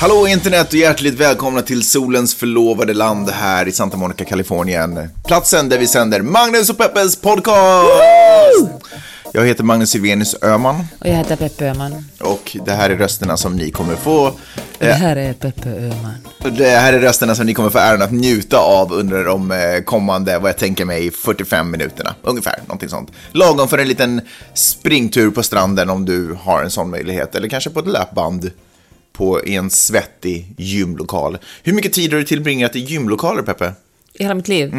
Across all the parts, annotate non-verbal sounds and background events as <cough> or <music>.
Hallå internet och hjärtligt välkomna till solens förlovade land här i Santa Monica, Kalifornien. Platsen där vi sänder Magnus och Peppes podcast! Jag heter Magnus Silvenius Öhman Och jag heter Peppe Öhman. och det här är rösterna som ni kommer få Det här är Peppe Öhman. det här är rösterna som ni kommer få äran att njuta av under de eh, kommande, vad jag tänker mig, 45 minuterna. Ungefär, någonting sånt. Lagom för en liten springtur på stranden om du har en sån möjlighet. Eller kanske på ett löpband på i en svettig gymlokal. Hur mycket tid har du tillbringat i gymlokaler, Peppe? I hela mitt liv.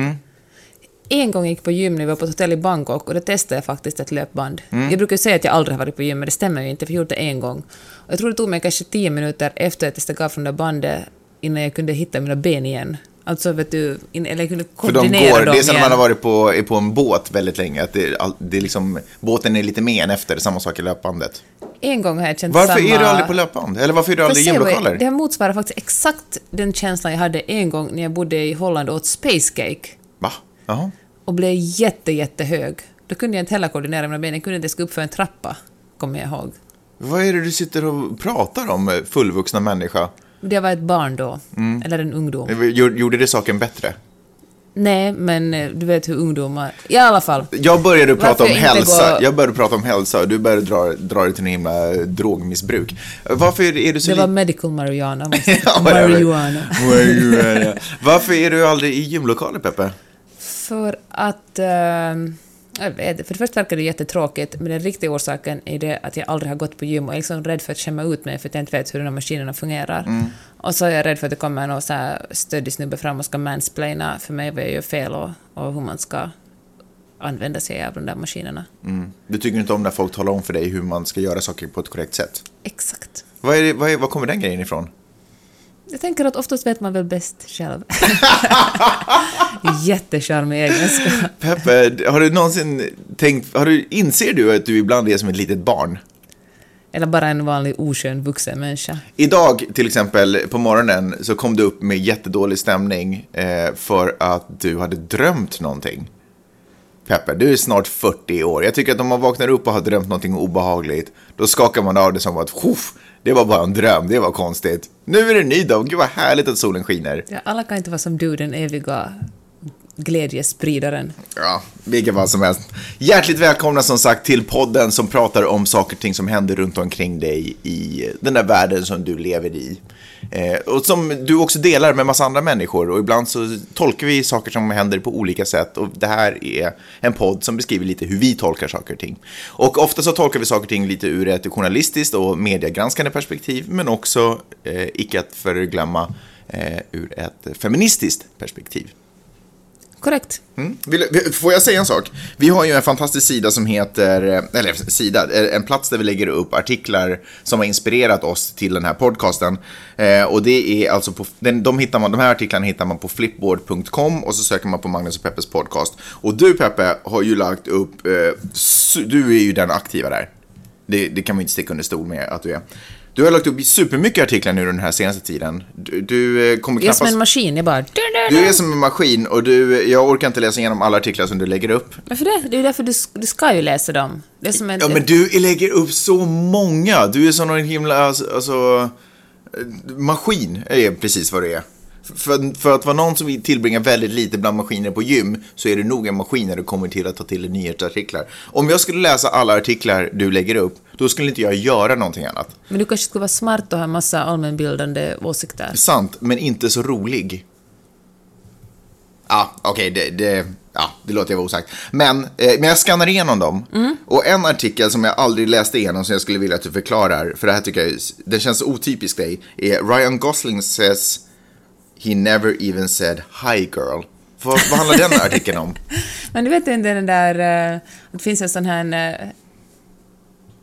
En gång gick jag på gym när vi var på ett hotell i Bangkok och då testade jag faktiskt ett löpband. Jag brukar säga att jag aldrig har varit på gym, men det stämmer ju inte, för jag gjorde det en gång. Och jag tror det tog mig kanske tio minuter efter att jag steg av från det bandet innan jag kunde hitta mina ben igen. Alltså, vet du, in, eller För de går, dem det är som när man har varit på, på en båt väldigt länge. Att det, det är liksom, båten är lite med en efter, samma sak i löpbandet. En gång har jag känt Varför samma... är du aldrig på löpband? Eller varför är du aldrig i gymlokaler? Det här motsvarar faktiskt exakt den känslan jag hade en gång när jag bodde i Holland och åt space cake. Va? Jaha. och blev jätte, jättehög. Då kunde jag inte heller koordinera mina ben, jag kunde inte ens gå upp för en trappa, kommer jag ihåg. Vad är det du sitter och pratar om, fullvuxna människa? Det var ett barn då, Mm. eller en ungdom. Gjorde gjorde det saken bättre? Nej, men eh, du vet hur ungdomar... I alla fall. Jag började prata om Varför hälsa, gå- jag började prata om hälsa och du började dra, dra det till en himla drogmissbruk. Varför är, du så Det var medical marijuana. <laughs> Ja, marijuana. Marijuana. Varför är du aldrig i gymlokaler, Peppe? För att... eh, jag vet inte, för det första verkar det jättetråkigt, men den riktiga orsaken är det att jag aldrig har gått på gym och är liksom rädd för att skämma ut mig för att jag inte vet hur de här maskinerna fungerar. Mm. Och så är jag rädd för att det kommer någon så här stöddig snubbe fram och ska mansplaina för mig vad jag gör fel och, och hur man ska använda sig av de där maskinerna. Du tycker inte om när folk talar om för dig hur man ska göra saker på ett korrekt sätt. Exakt. Vad, är vad, är, vad kommer den grejen ifrån? Jag tänker att oftast vet man väl bäst själv. <laughs> Jättecharmig egenskap. Peppe, har du någonsin tänkt, har du, inser du att du ibland är som ett litet barn? Eller bara en vanlig oskön vuxen människa. Idag till exempel på morgonen så kom du upp med jättedålig stämning eh, för att du hade drömt någonting. Peppe, du är snart 40 år. Jag tycker att om man vaknar upp och har drömt någonting obehagligt, då skakar man av det som att "Huff, det var bara en dröm, det var konstigt. Nu är det en ny dag, gud vad härligt att solen skiner. Ja, alla kan inte vara som du, den eviga glädjespridaren. Ja, vilket fall som helst. Hjärtligt välkomna som sagt till podden som pratar om saker och ting som händer runt omkring dig i den där världen som du lever i. Eh, och som du också delar med massa andra människor och ibland så tolkar vi saker som händer på olika sätt och det här är en podd som beskriver lite hur vi tolkar saker och ting. Och ofta så tolkar vi saker och ting lite ur ett journalistiskt och mediegranskande perspektiv men också, eh, icke att förglömma, eh, ur ett feministiskt perspektiv. Korrekt. Mm. Vill, får jag säga en sak? Vi har ju en fantastisk sida som heter, eh, eller sida, eh, en plats där vi lägger upp artiklar som har inspirerat oss till den här podcasten. Eh, och det är alltså på, den, de, hittar man, de här artiklarna hittar man på flipboard.com och så söker man på Magnus och Peppes podcast. Och du Peppe har ju lagt upp, eh, du är ju den aktiva där. Det, det kan man inte sticka under stol med att du är. Du har lagt upp supermycket artiklar nu den här senaste tiden. Du, du eh, kommer Jag är som knappast... en maskin, jag bara... Du är som en maskin och du, jag orkar inte läsa igenom alla artiklar som du lägger upp. Varför det? Det är därför du, du ska ju läsa dem. Det är som en... Ja, men du lägger upp så många. Du är som en himla, alltså, alltså eh, maskin är precis vad du är. För, för att vara någon som tillbringar väldigt lite bland maskiner på gym så är du nog en maskin när du kommer till att ta till dig nyhetsartiklar. Om jag skulle läsa alla artiklar du lägger upp, då skulle inte jag göra någonting annat. Men du kanske skulle vara smart och ha en massa allmänbildande åsikter. Sant, men inte så rolig. Ja, okej, det, det, ja, det låter jag vara osagt. Men, eh, men jag skannar igenom dem. Och en artikel som jag aldrig läste igenom som jag skulle vilja att du förklarar, för det här tycker jag, den känns så otypisk dig, är Ryan Gosling says he never even said hi girl. Vad, vad handlar den artikeln om? <laughs> Men du vet inte den där... eh, Det finns en sån här... eh,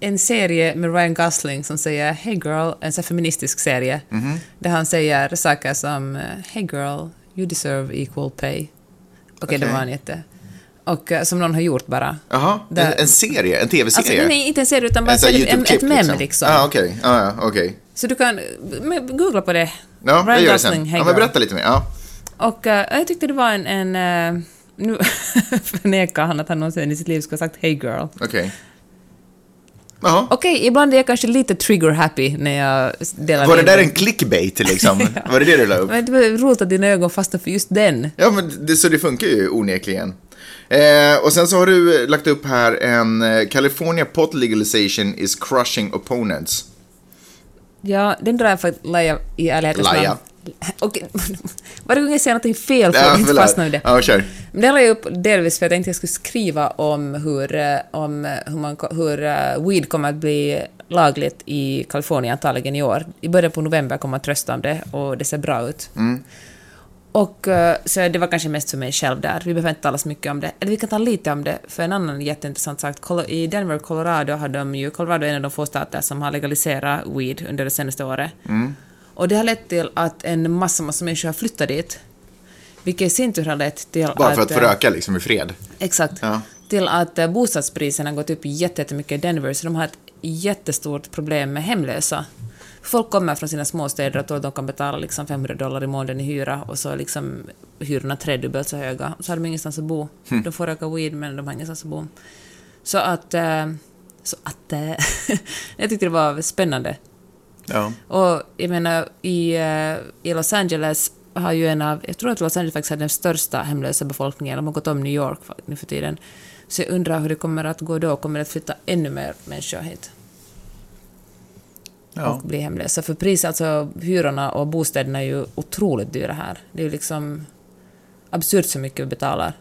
en serie med Ryan Gosling som säger Hey girl, en sån feministisk serie, Mhm. där han säger saker som eh, Hey girl, you deserve equal pay. Okej, det Okej. var han jätte... Och eh, som någon har gjort bara. Jaha, en, en serie? En Alltså, tv-serie? nej, inte en serie utan bara En ett, mem liksom. Ah, okej. Ah, ja, okej. Så du kan googla på det. Ja, jag Ryan gör det Gosling, sen. Hey Ja, men berätta lite mer. Ja. Och eh, jag tyckte det var en... en eh, nu <laughs> förnekar han att han någonsin i sitt liv skulle ha sagt Hey girl. Okej. Jaha. Okej, ibland är jag kanske lite trigger-happy när jag delar Var det där en clickbait liksom? <laughs> Var det det du la upp? Men det var roligt att dina ögon fastnade för just den. Ja, men det, så det funkar ju onekligen. Eh, och sen så har du lagt upp här en eh, California pot legalization is crushing opponents. Ja, den drar jag för att laja i ärlighetens namn. <laughs> Okej, <laughs> varje gång jag säger något fel får Ja, jag inte fastna i det. Ja, kör. Men det la jag upp delvis för att jag tänkte jag skulle skriva om hur, eh, om eh, hur, man, hur eh, weed kommer att bli lagligt i Kalifornien antagligen i år. I början på november kommer man att rösta om det och det ser bra ut. Och eh, så det var kanske mest för mig själv där. Vi behöver inte tala så mycket om det. Eller vi kan tala lite om det, för en annan jätteintressant sak. I Denver, Colorado har de ju, Colorado är en av de få stater som har legaliserat weed under det senaste året. Och det har lett till att en massa, massa människor har flyttat dit. Vilket i sin tur har lett till Bara för att få eh, röka liksom i fred. Exakt. Ja. Till att eh, bostadspriserna har gått upp jätte- jättemycket i Denver, så de har ett jättestort problem med hemlösa. Folk kommer från sina småstäder och tror att de kan betala liksom 500 dollar i månaden i hyra och så är liksom hyrorna tredubbelt så höga. Så har de ingenstans att bo. Hm. De får röka weed men de har ingenstans att bo. Så att... eh, Så att... eh, <laughs> jag tyckte det var spännande. Ja. Och jag menar, i, eh, i Los Angeles har ju en av, jag tror att Los Angeles faktiskt har den största hemlösa befolkningen, de har gått om New York nu för tiden. Så jag undrar hur det kommer att gå då, kommer det att flytta ännu mer människor hit Ja. och bli hemlösa? För pris, alltså hyrorna och bostäderna är ju otroligt dyra här. Det är ju liksom absurt så mycket vi betalar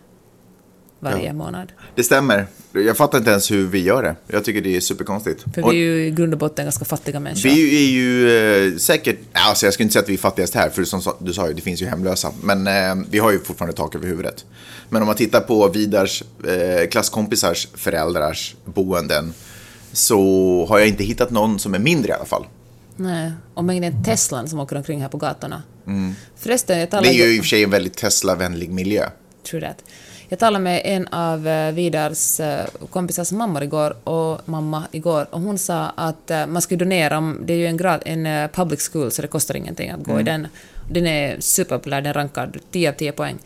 varje Ja. månad. Det stämmer. Jag fattar inte ens hur vi gör det. Jag tycker det är superkonstigt. För Och vi är ju i grund och botten ganska fattiga människor. vi är ju eh, säkert, alltså jag skulle inte säga att vi är fattigast här, för som du sa ju, det finns ju hemlösa. Men eh, vi har ju fortfarande tak över huvudet. Men om man tittar på Vidars eh, klasskompisars föräldrars boenden så har jag inte hittat någon som är mindre i alla fall. Nej, och mängden Teslan som åker omkring här på gatorna. Förresten, jag Det talade... är ju i och för sig en väldigt Tesla-vänlig miljö. True that. Jag talade med en av eh, Vidars eh, kompisars mammor igår, och mamma igår, och hon sa att eh, man ska donera, det är ju en, grad, en public school så det kostar ingenting att gå i den. Den är superpopulär, den rankar 10 av 10 poäng.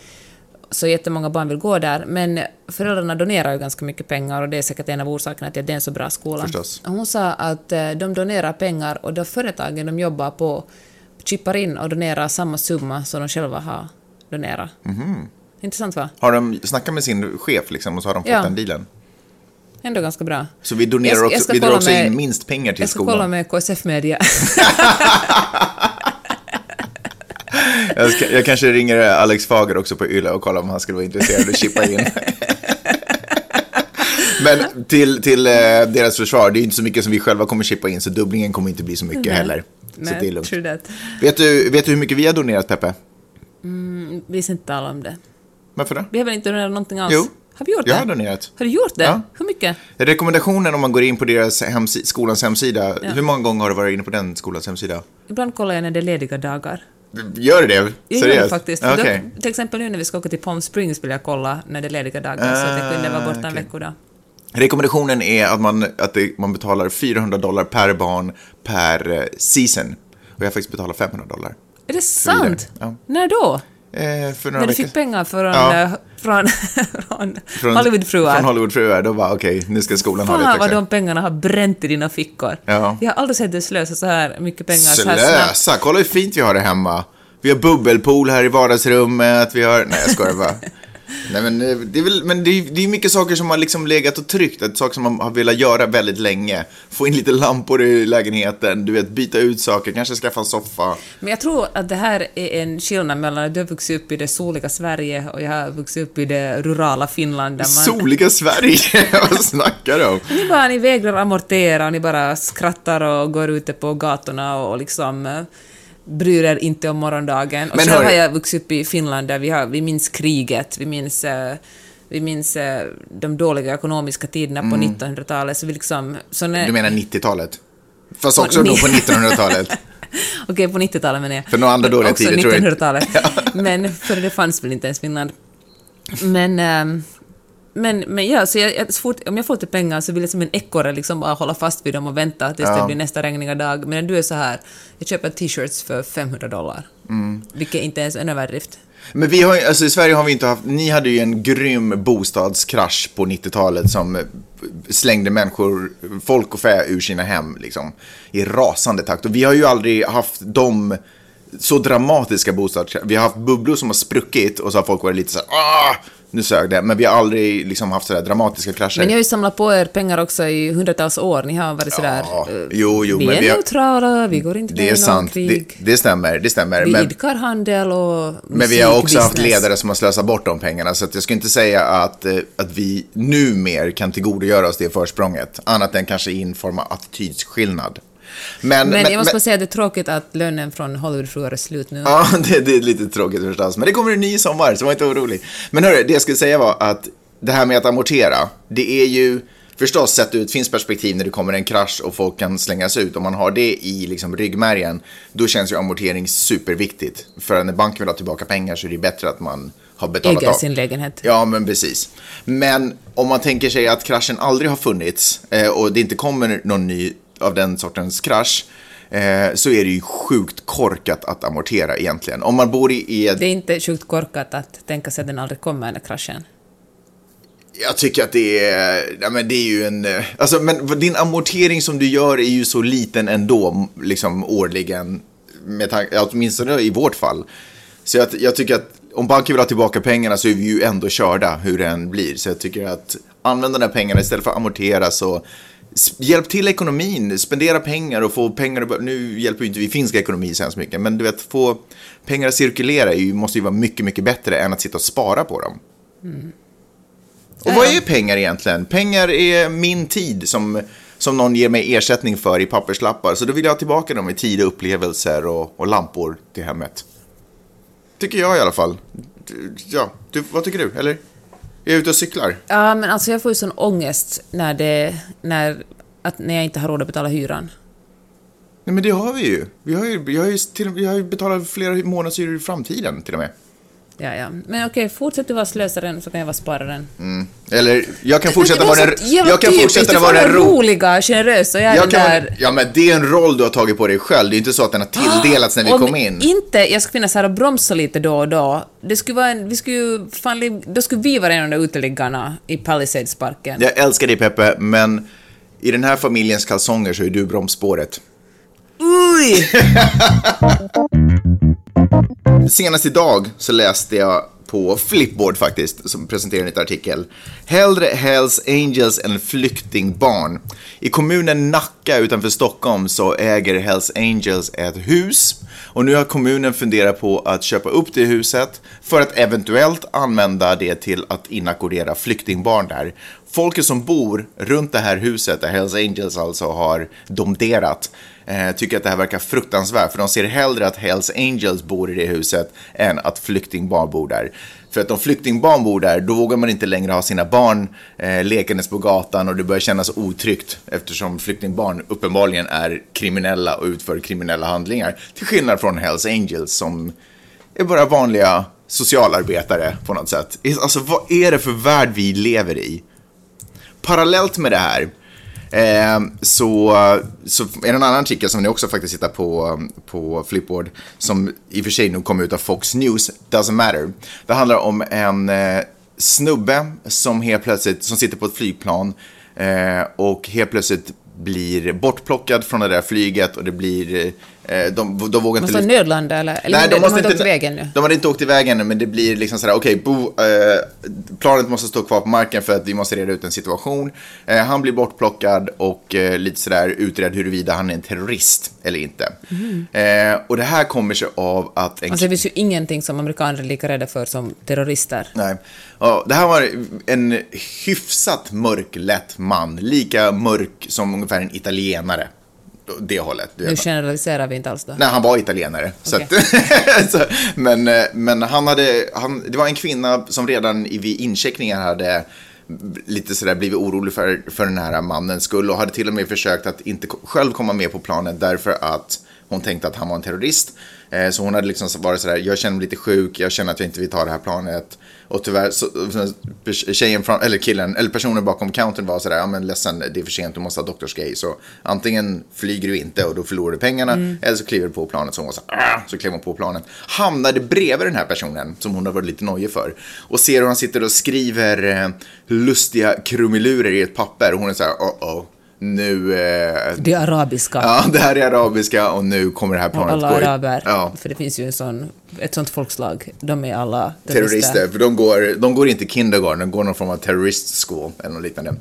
Så jättemånga barn vill gå där, men föräldrarna donerar ju ganska mycket pengar och det är säkert en av orsakerna till att det är en så bra skola. Förstås. Hon sa att eh, de donerar pengar och de företagen de jobbar på chippar in och donerar samma summa som de själva har donerat. Intressant va? Har de snackat med sin chef liksom och så har de fått Ja. den dealen? Ändå ganska bra. Så vi donerar Jag ska- jag också, ska vi drar också med- in minst pengar till Jag ska skolan. kolla med KSF Media. <laughs> <laughs> Jag, ska, jag kanske ringer Alex Fager också på Yle och kollar om han skulle vara intresserad att chippa in. <laughs> Men till, till eh, deras försvar, det är inte så mycket som vi själva kommer chippa in, så dubblingen kommer inte bli så mycket Nej. heller. Så Nej, det är lugnt. Vet du, vet du hur mycket vi har donerat, Peppe? Vi ska inte tala om det. Varför det? Vi har väl inte donerat någonting alls? Jo. Har vi gjort Jag det? har donerat. Har du gjort det? Ja. Hur mycket? Rekommendationen om man går in på deras hemsi- skolans hemsida, hur många gånger har du varit inne på den skolans hemsida? Ibland kollar jag när det är lediga dagar. Gör du det? Jag gör Seriöst? det faktiskt. Ja, Då- till exempel nu när vi ska åka till Palm Springs vill jag kolla när det är lediga dagar, så att jag kunde vara borta en Ah, veckodag. Rekommendationen är att man, att det, man betalar 400 dollar per barn per eh, season. Och jag har faktiskt betalat 500 dollar. Är det sant? Ja. När då? Eh, för några När du veckor fick pengar från, Ja. eh, från, <laughs> från, Från- Hollywoodfruar? Från Hollywoodfruar. Då var okej, nu ska skolan ha Fan lite vad extra. de pengarna har bränt i dina fickor. Ja. Jag har aldrig sett dig slösa så här mycket pengar så här. Slösa! Kolla hur fint vi har det hemma. Vi har bubbelpool här i vardagsrummet. Vi har... Nej, jag skojar bara. <laughs> Nej, men eh, det är väl, men det är, det är mycket saker som har liksom legat och tryckt. Ett saker som man har velat göra väldigt länge. Få in lite lampor i lägenheten, du vet, byta ut saker, kanske skaffa en soffa. Men jag tror att det här är en skillnad mellan att du har vuxit upp i det soliga Sverige och jag har vuxit upp i det rurala Finland där man... Soliga Sverige, <laughs> vad snackar du om? Ni bara ni vägrar amortera och ni bara skrattar och går ute på gatorna och liksom eh, bryr er inte om morgondagen. Och Men själv hörru- har jag vuxit upp i Finland där vi, har, vi minns kriget, vi minns eh, vi minns eh, de dåliga ekonomiska tiderna på 1900-talet, så vi liksom... Så när, Du menar 90-talet? Fast också På då på 1900-talet. Okej, på 90-talet menar jag. För några andra dåliga tider tror jag inte. 1900-talet. <laughs> Men för det fanns väl inte ens Finland. Men, ehm, men, men ja, så jag, jag, så fort, om jag får lite pengar så vill jag som en ekorre liksom bara hålla fast vid dem och vänta tills Ja. det blir nästa regniga dag. Men du är så här, jag köper t-shirts för 500 dollar. Mm. Vilket inte ens är en överdrift. Men vi har alltså i Sverige har vi inte haft, ni hade ju en grym bostadskrasch på 90-talet som slängde människor, folk och fä ur sina hem liksom i rasande takt. Och vi har ju aldrig haft de så dramatiska bostadskrascher. Vi har haft bubblor som har spruckit och så har folk varit lite så här, ah, nu sög det. Men vi har aldrig liksom haft sådär dramatiska krascher. Men ni har ju samlat på er pengar också i hundratals år. Ni har varit sådär... Ja, eh, jo, jo, vi men är vi har- neutrala, vi går inte med det i är någon sant, det, krig. det stämmer, det stämmer. Vi Men- idkar handel och Men vi har också haft musikbusiness. ledare som har slösat bort de pengarna. Så jag skulle inte säga att, eh, att vi numer kan tillgodogöra oss det försprånget. Annat än kanske i en form av attitydsskillnad. Men, Men, jag måste bara säga att det är tråkigt att lönen från Hollywoodfruar är slut nu. Ja, <laughs> det, det är lite tråkigt förstås. Men det kommer en ny sommar, så var inte orolig. Men hörru, det jag skulle säga var att det här med att amortera, det är ju förstås sett ur ett finskt perspektiv när det kommer en krasch och folk kan slängas ut. Om man har det i liksom ryggmärgen, då känns ju amortering superviktigt. För när banken vill ha tillbaka pengar så är det bättre att man har betalat Äger av. sin lägenhet. Ja, men precis. Men om man tänker sig att kraschen aldrig har funnits eh, och det inte kommer någon ny av den sortens krasch, eh, så är det ju sjukt korkat att amortera egentligen. Om man bor i, ett... Det är inte sjukt korkat att tänka sig att den aldrig kommer, den kraschen. Jag tycker att det är, ja, men det är ju en, eh, alltså men din amortering som du gör är ju så liten ändå, liksom årligen, med tanke, åtminstone i vårt fall. Så jag, jag tycker att om banken vill ha tillbaka pengarna så är vi ju ändå körda hur det än blir. Så jag tycker att använda de här pengarna istället för att amortera så hjälp till ekonomin, spendera pengar och få pengar, nu hjälper ju inte vi finska ekonomi så hemskt mycket, men du vet, få pengar att cirkulera ju, måste ju vara mycket, mycket bättre än att sitta och spara på dem. Och vad är pengar egentligen? Pengar är min tid som, som någon ger mig ersättning för i papperslappar. Så då vill jag ha tillbaka dem i tid och upplevelser och, och lampor till hemmet. Tycker jag i alla fall. Ja, du, vad tycker du? Eller? Är jag ute och cyklar? Ja, men alltså jag får ju sån ångest när, det, när, att, när jag inte har råd att betala hyran. Nej, men det har vi ju. Vi har ju, vi har ju, till, vi har ju betalat flera månadshyror i framtiden till och med. Ja, ja. Men okej, fortsätt du vara slösaren så kan jag vara spararen. Eller, jag kan fortsätta vara den, jag kan fortsätta vara den ro, roliga, generösa jag är jag den kan, där... Ja, men det är en roll du har tagit på dig själv. Det är inte så att den har tilldelats när vi Om kom in. inte jag ska finnas här och bromsa lite då och då, det skulle vara en, vi skulle fan, då skulle vi vara en av de uteliggarna i Palisades-parken. Jag älskar dig Peppe, men i den här familjens kalsonger så är du bromsspåret. Oj! <laughs> Senast idag så läste jag på Flipboard faktiskt, som presenterar en liten artikel. Hellre Hells Angels än flyktingbarn. I kommunen Nacka utanför Stockholm så äger Hells Angels ett hus. Och nu har kommunen funderat på att köpa upp det huset för att eventuellt använda det till att inackordera flyktingbarn där. Folket som bor runt det här huset, där Hells Angels alltså har domderat, eh, tycker att det här verkar fruktansvärt. För de ser hellre att Hells Angels bor i det huset än att flyktingbarn bor där. För att om flyktingbarn bor där, då vågar man inte längre ha sina barn eh, lekandes på gatan och det börjar kännas otryggt eftersom flyktingbarn uppenbarligen är kriminella och utför kriminella handlingar. Till skillnad från Hells Angels som är bara vanliga socialarbetare på något sätt. Alltså vad är det för värld vi lever i? Parallellt med det här eh, så, så är det en annan artikel som ni också faktiskt hittar på, på Flipboard som i och för sig nog kom ut av Fox News, doesn't matter. Det handlar om en eh, snubbe som helt plötsligt, som sitter på ett flygplan eh, och helt plötsligt blir bortplockad från det där flyget och det blir, eh, de, de vågar Måste inte... de nödlanda eller? eller Nej, de, de, måste har inte åkt iväg ännu. De hade inte åkt iväg ännu, men det blir liksom sådär, okej, bo, eh, planet måste stå kvar på marken för att vi måste reda ut en situation. Eh, han blir bortplockad och eh, lite sådär utredd huruvida han är en terrorist eller inte. Eh, och det här kommer sig av att en Alltså det finns ju ingenting som amerikaner är lika rädda för som terrorister. Nej. Ja, det här var en hyfsat mörk, lätt man. Lika mörk som ungefär en italienare. Det hållet. Nu generaliserar vi inte alls då. Nej, han var italienare. Så Okej. att, <laughs> så, men, eh, men han hade, han, det var en kvinna som redan i- vid incheckningen hade lite sådär blivit orolig för, för den här mannens skull och hade till och med försökt att inte själv komma med på planet därför att hon tänkte att han var en terrorist. Eh, Så hon hade liksom varit sådär, jag känner mig lite sjuk, jag känner att jag inte vill ta det här planet. Och tyvärr, så, tjejen från, eller killen, eller personen bakom countern var sådär, ja men ledsen, det är för sent, du måste ha doktorsgrej. Så antingen flyger du inte och då förlorar du pengarna, eller så kliver du på planet. Så hon var så, "Ah", så klev hon på planet. Hamnade bredvid den här personen, som hon har varit lite nojig för. Och ser hur han sitter och skriver eh, lustiga krumelurer i ett papper. Och hon är så här, oh oh. Nu, eh, Det arabiska. ja, det här är arabiska och nu kommer det här planet alla gå i- araber, Ja, för det finns ju en sån, ett sånt folkslag, de är alla terrorister. För de går, de går inte kindergarten, de går någon form av terrorist school eller något liknande.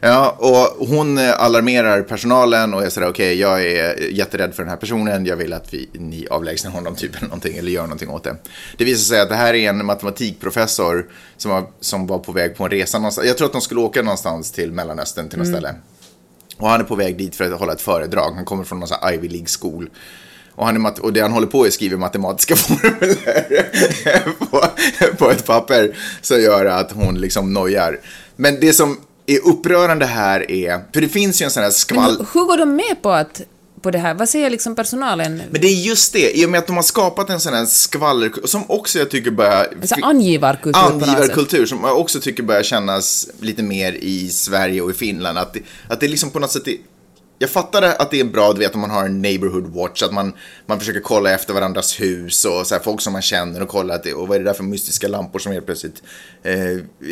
Ja, och hon eh, alarmerar personalen och är sådär, okej, jag är jätterädd för den här personen, jag vill att vi, ni avlägsnar honom typ eller någonting, eller gör någonting åt det. Det visar sig att det här är en matematikprofessor som var, som var på väg på en resa någonstans. Jag tror att de skulle åka någonstans till Mellanöstern, till något ställe. Och han är på väg dit för att hålla ett föredrag. Han kommer från någon sån här Ivy League-skol. Och, han är mat- och det han håller på är att skriva matematiska <laughs> formler på, på ett papper som gör att hon liksom nojar. Men det som är upprörande här är, för det finns ju en sån här skvall... Men hur går de med på att på det här? Vad säger liksom personalen? Men det är just det, i och med att de har skapat en sån här skvaller, som också jag tycker börjar... Alltså angivarkultur. Angivarkultur som jag också tycker börjar kännas lite mer i Sverige och i Finland. Att det, att det liksom på något sätt är, jag fattar att det är bra, du vet, om man har en neighborhood watch, att man, man försöker kolla efter varandras hus och så här, folk som man känner och kolla att det, och vad är det där för mystiska lampor som helt plötsligt eh,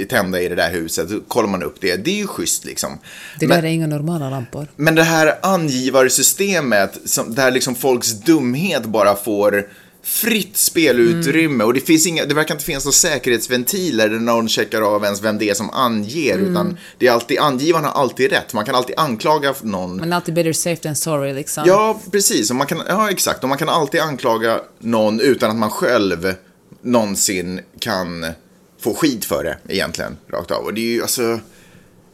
är tända i det där huset. Då kollar man upp det, det är ju schysst liksom. Det Men- där är inga normala lampor. men det här angivarsystemet, som, där liksom folks dumhet bara får fritt spelutrymme och det finns inga, det verkar inte finnas några säkerhetsventiler där någon checkar av ens vem det är som anger, utan det är alltid, angivaren har alltid rätt. Man kan alltid anklaga någon. Men alltid better safe than sorry liksom. Ja, precis. Och man kan, ja, exakt. Och man kan alltid anklaga någon utan att man själv någonsin kan få skit för det, egentligen, rakt av. Och det är ju, alltså,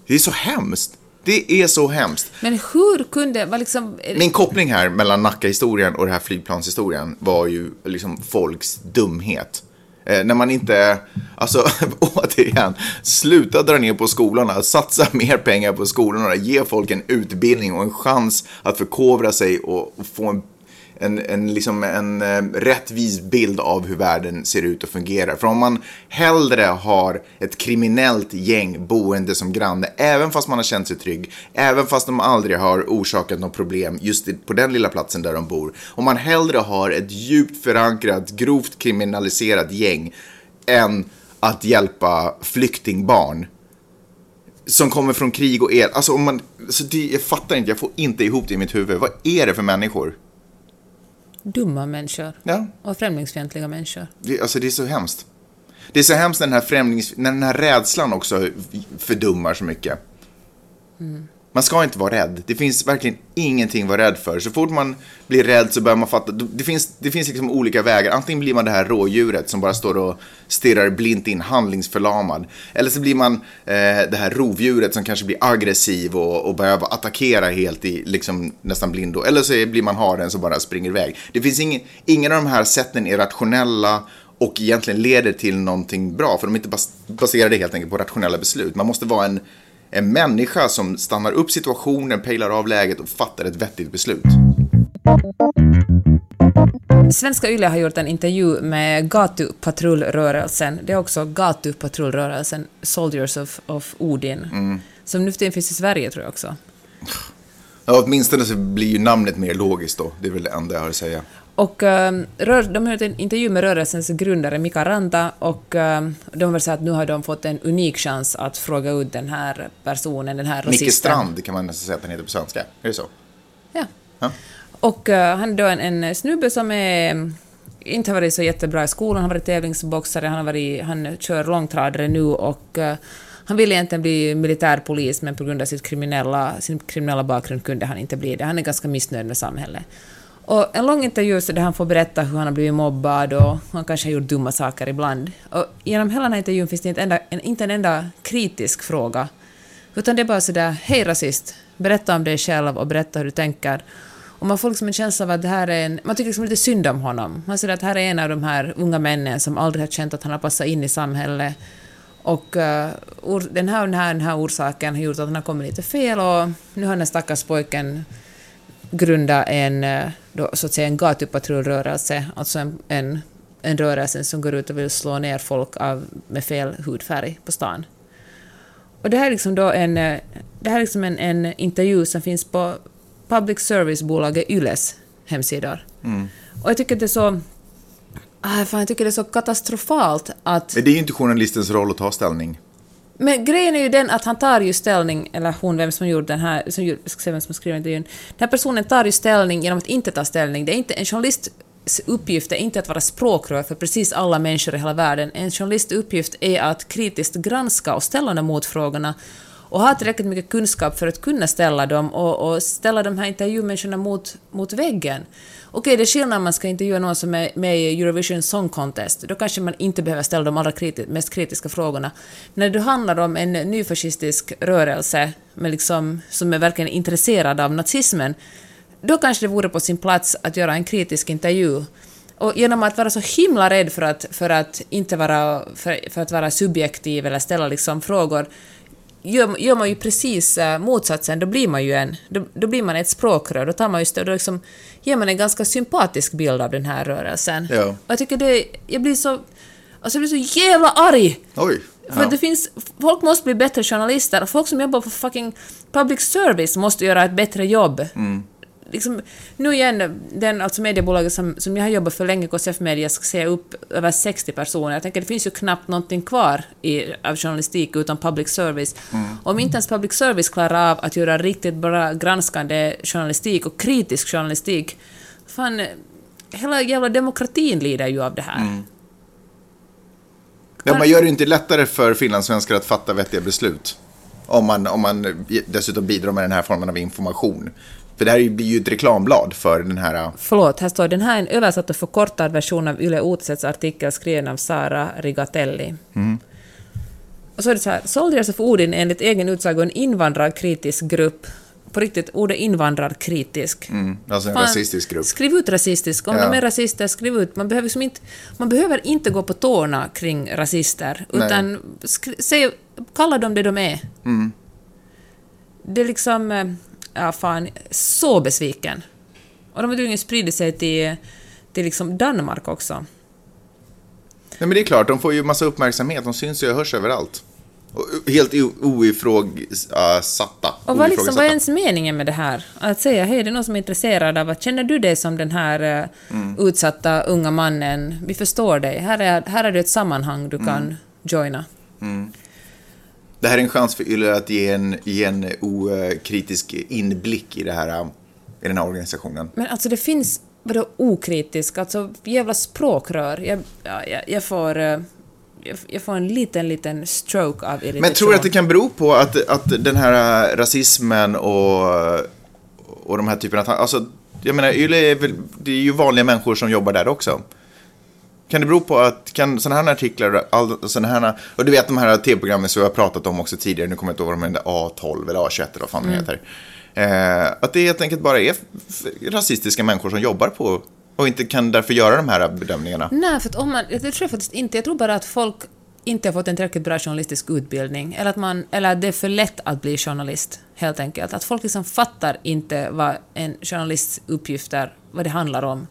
det är så hemskt. Det är så hemskt. Men hur kunde, vad liksom... Min koppling här mellan Nacka-historien och den här flygplanshistorien var ju liksom folks dumhet. Eh, när man inte, alltså <laughs> återigen, sluta dra ner på skolorna, satsa mer pengar på skolorna, ge folk en utbildning och en chans att förkovra sig och, och få en en, en, liksom en eh, rättvis bild av hur världen ser ut och fungerar. För om man hellre har ett kriminellt gäng boende som granne, även fast man har känt sig trygg, även fast de aldrig har orsakat något problem just på den lilla platsen där de bor. Om man hellre har ett djupt förankrat, grovt kriminaliserat gäng än att hjälpa flyktingbarn som kommer från krig och el. Alltså om man, alltså det, jag fattar inte, jag får inte ihop det i mitt huvud. Vad är det för människor? Dumma människor. Ja, Och främlingsfientliga människor. det, alltså det är så hemskt. Det är så hemskt när den här främlings... När den här rädslan också fördummar så mycket. Man ska inte vara rädd. Det finns verkligen ingenting att vara rädd för. Så fort man blir rädd så börjar man fatta. Det finns, det finns liksom olika vägar. Antingen blir man det här rådjuret som bara står och stirrar blint in, handlingsförlamad. Eller så blir man eh, det här rovdjuret som kanske blir aggressiv och, och börjar attackera helt i liksom nästan blindo. Eller så blir man haren som bara springer iväg. Det finns ingen, ingen av de här sätten är rationella och egentligen leder till någonting bra. För de är inte bas- baserade helt enkelt på rationella beslut. Man måste vara en, en människa som stannar upp situationen, pejlar av läget och fattar ett vettigt beslut. Svenska Yle har gjort en intervju med gatupatrullrörelsen. Det är också gatupatrullrörelsen Soldiers of, of Odin. Mm. Som nu för tiden finns i Sverige tror jag också. Ja, åtminstone så blir ju namnet mer logiskt då. Det är väl det enda jag har att säga. Och um, rör, de gjort en intervju med rörelsens grundare Mika Ranta och um, de väl sagt att nu har de fått en unik chans att fråga ut den här personen, den här rasisten. Micke Strand kan man nästan säga att han heter på svenska. Är det så? Ja. Ja. Och eh, han är då en, en snubbe som är, inte har varit så jättebra i skolan, han har varit tävlingsboxare, han, har varit, han kör långtradare nu och eh, han ville egentligen bli militärpolis men på grund av sitt kriminella, sin kriminella bakgrund kunde han inte bli det. Han är ganska missnöjd med samhället. Och en lång intervju så där han får berätta hur han har blivit mobbad och han kanske har gjort dumma saker ibland. Och genom hela den här intervjun finns det inte, enda, en, inte en enda kritisk fråga. Utan det är bara sådär, hej rasist, berätta om dig själv och berätta hur du tänker. Och man får liksom en känsla av att det här är en... Man tycker liksom lite synd om honom. Man ser att här är en av de här unga männen som aldrig har känt att han har passat in i samhället. Och uh, den, här, den, här, den här orsaken har gjort att han har kommit lite fel och nu har den stackars pojken grundat en, uh, då, så att säga, en gatupatrullrörelse, alltså en, en, en rörelse som går ut och vill slå ner folk av, med fel hudfärg på stan. Och det här är liksom då en, uh, det här är liksom en, en intervju som finns på public service-bolaget Yles hemsidor. Mm. Och jag tycker det är så... Ah, fan, jag tycker det är så katastrofalt att... Men det är ju inte journalistens roll att ta ställning. Men grejen är ju den att han tar ju ställning, eller hon, vem som gjorde den här, som jag ska se vem som skrev intervjun. Den här personen tar ju ställning genom att inte ta ställning. Det är inte en journalists uppgift är inte att vara språkrör för precis alla människor i hela världen. En journalists uppgift är att kritiskt granska och ställa de motfrågorna och ha tillräckligt mycket kunskap för att kunna ställa dem och, och ställa de här intervjumänniskorna mot, mot väggen. Okej, det är skillnad om man ska intervjua någon som är med i Eurovision Song Contest. Då kanske man inte behöver ställa de allra kriti mest kritiska frågorna. När det handlar om en nyfascistisk rörelse med liksom, som är verkligen intresserad av nazismen, då kanske det vore på sin plats att göra en kritisk intervju. Och genom att vara så himla rädd för att, för att inte vara, för, för att vara subjektiv eller ställa liksom frågor, gör, gör man ju precis uh, motsatsen, då blir man ju en, då, då blir man ett språkrör, då tar man just då liksom, ger man en ganska sympatisk bild av den här rörelsen. Ja. Och jag tycker det, jag blir så, alltså jag blir så jävla arg! Oj. För Ja. det finns, folk måste bli bättre journalister, folk som jobbar på fucking public service måste göra ett bättre jobb. Liksom, nu igen, den, alltså mediebolaget som, som jag har jobbat för länge, KCF Media, ska säga upp över 60 personer. Jag tänker det finns ju knappt någonting kvar i, av journalistik utan public service. Om inte ens public service klarar av att göra riktigt bra granskande journalistik och kritisk journalistik, fan, hela jävla demokratin lider ju av det här. Ja, man gör det inte lättare för finlandssvenskar att fatta vettiga beslut. Om man, om man dessutom bidrar med den här formen av information. För det här blir ju ett reklamblad för den här... Förlåt, här står den här är en översatt och förkortad version av Yle Utisets artikel skriven av Sara Rigatelli. Och så är det så här, Soldiers of Odin är enligt egen utsago en invandrarkritisk grupp. På riktigt, ordet invandrarkritisk. Mm, alltså en Fan, rasistisk grupp. Skriv ut rasistisk. Om Ja. de är rasister, skriv ut. Man behöver, liksom inte, man behöver inte gå på tårna kring rasister, Nej. utan skri, säg, kalla dem det de är. Mm. Det är liksom... eh, Ja, fan, så besviken. Och de har tydligen spridit sig till, till liksom Danmark också. Nej, men det är klart, de får ju massa uppmärksamhet. De syns ju och hörs överallt. Och helt oifrågasatta. Och vad, liksom, vad är ens meningen med det här? Att säga, hej, det är någon som är intresserad av att känner du dig som den här eh, Mm. utsatta unga mannen? Vi förstår dig. Här är, här är det ett sammanhang du Mm. kan joina. Det här är en chans för Yle att ge en, ge en okritisk inblick i, det här, i den här organisationen. Men alltså det finns, vadå okritisk, alltså jävla språkrör. Jag, ja, jag, jag får... eh, Jag, får en liten, liten stroke av irritation. Men tror du att det kan bero på att, att den här rasismen och, och de här typerna av... Alltså, jag menar, Yle är väl, det är ju vanliga människor som jobbar där också. Kan det bero på att, kan sådana här artiklar, all, såna här, och du vet de här tv-programmen som vi har pratat om också tidigare, nu kommer jag inte ihåg vad de är, A12 eller A21 eller vad fan de heter. Eh, att det helt enkelt bara är rasistiska människor som jobbar på och inte kan därför göra de här bedömningarna. Nej, för att om man, det tror jag faktiskt inte. Jag tror bara att folk inte har fått en tillräckligt bra journalistisk utbildning. Eller att, man, eller att det är för lätt att bli journalist, helt enkelt. Att folk liksom fattar inte vad en journalists uppgifter, vad det handlar om.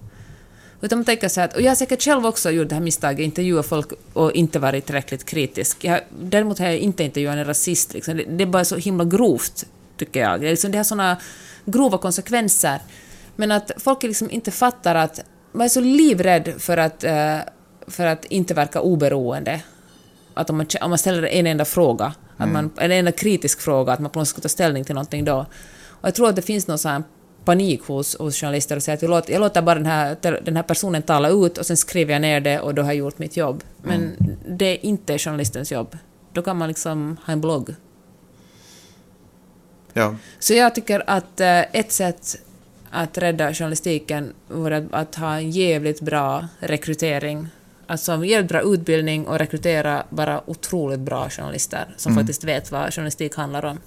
Utan man tänker så här att, och jag har säkert själv också gjort det här misstaget, intervjuat folk och inte varit tillräckligt kritisk. Jag, däremot har jag inte intervjuat en rasist. Liksom. Det, det är bara så himla grovt, tycker jag. Det, liksom, det har såna grova konsekvenser. Men att folk liksom inte fattar att man är så livrädd för att, eh, för att inte verka oberoende. Att om man, om man ställer en enda fråga, att man, en enda kritisk fråga, att man på något sätt ska ta ställning till någonting då. Och jag tror att det finns någon sån här panik hos, hos journalister och säger att jag låter, jag låter bara den här, den här personen tala ut och sen skriver jag ner det och då har jag gjort mitt jobb. Men det är inte journalistens jobb. Då kan man liksom ha en blogg. Ja. Så jag tycker att eh, ett sätt att rädda journalistiken vore att, att ha en jävligt bra rekrytering. Alltså en jävligt bra utbildning och rekrytera bara otroligt bra journalister som faktiskt vet vad journalistik handlar om.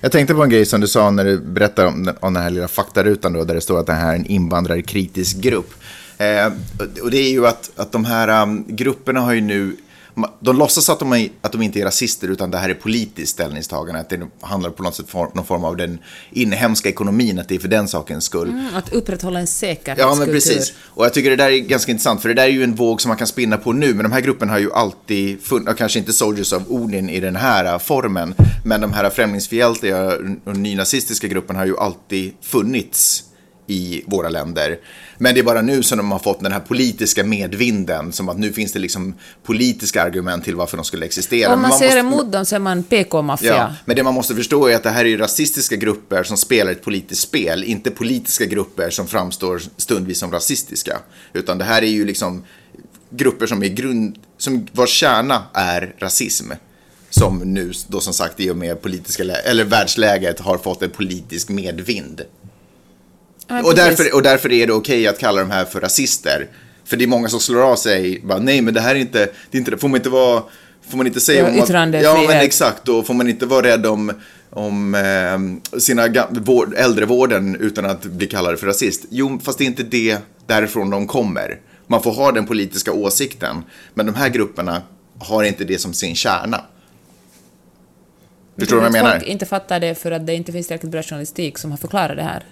Jag tänkte på en grej som du sa när du berättade om, den- om den här lilla faktarutan då, där det står att det här är en invandrarkritisk grupp. Eh, och det är ju att, att de här um, grupperna har ju nu, de låtsas att de, är, att de inte är rasister utan det här är politiskt ställningstagande. Att det handlar på något sätt om någon form av den inhemska ekonomin, att det är för den sakens skull. Mm, Att upprätthålla en säkerhetskultur. Ja, men precis. Och jag tycker det där är ganska intressant, för det där är ju en våg som man kan spinna på nu. Men de här grupperna har ju alltid funnits, kanske inte Soldiers of Odin i den här äh, formen, men de här främlingsfientliga och nynazistiska grupperna har ju alltid funnits i våra länder. Men det är bara nu som de har fått den här politiska medvinden, som att nu finns det liksom politiska argument till varför de skulle existera. Om Men man ser måste- emot dem så är man PK-maffia. Ja, men det man måste förstå är att det här är ju rasistiska grupper som spelar ett politiskt spel, inte politiska grupper som framstår stundvis som rasistiska. Utan det här är ju liksom grupper som är grund, som vars kärna är rasism. Som nu då som sagt i och med politiska, eller världsläget har fått en politisk medvind. Ja, Och därför, och därför är det okej att kalla de här för rasister. För det är många som slår av sig, bara, nej men det här är inte, det är inte, får man inte vara, får man inte säga Ja, om att. Ja men exakt, då får man inte vara rädd om, om eh, sina vård, äldrevården utan att bli kallad för rasist. Jo, fast det är inte det därifrån de kommer. Man får ha den politiska åsikten, men de här grupperna har inte det som sin kärna. Förstår du vad jag menar? Folk inte fattar det för att det inte finns tillräckligt bra journalistik som har förklarat det här.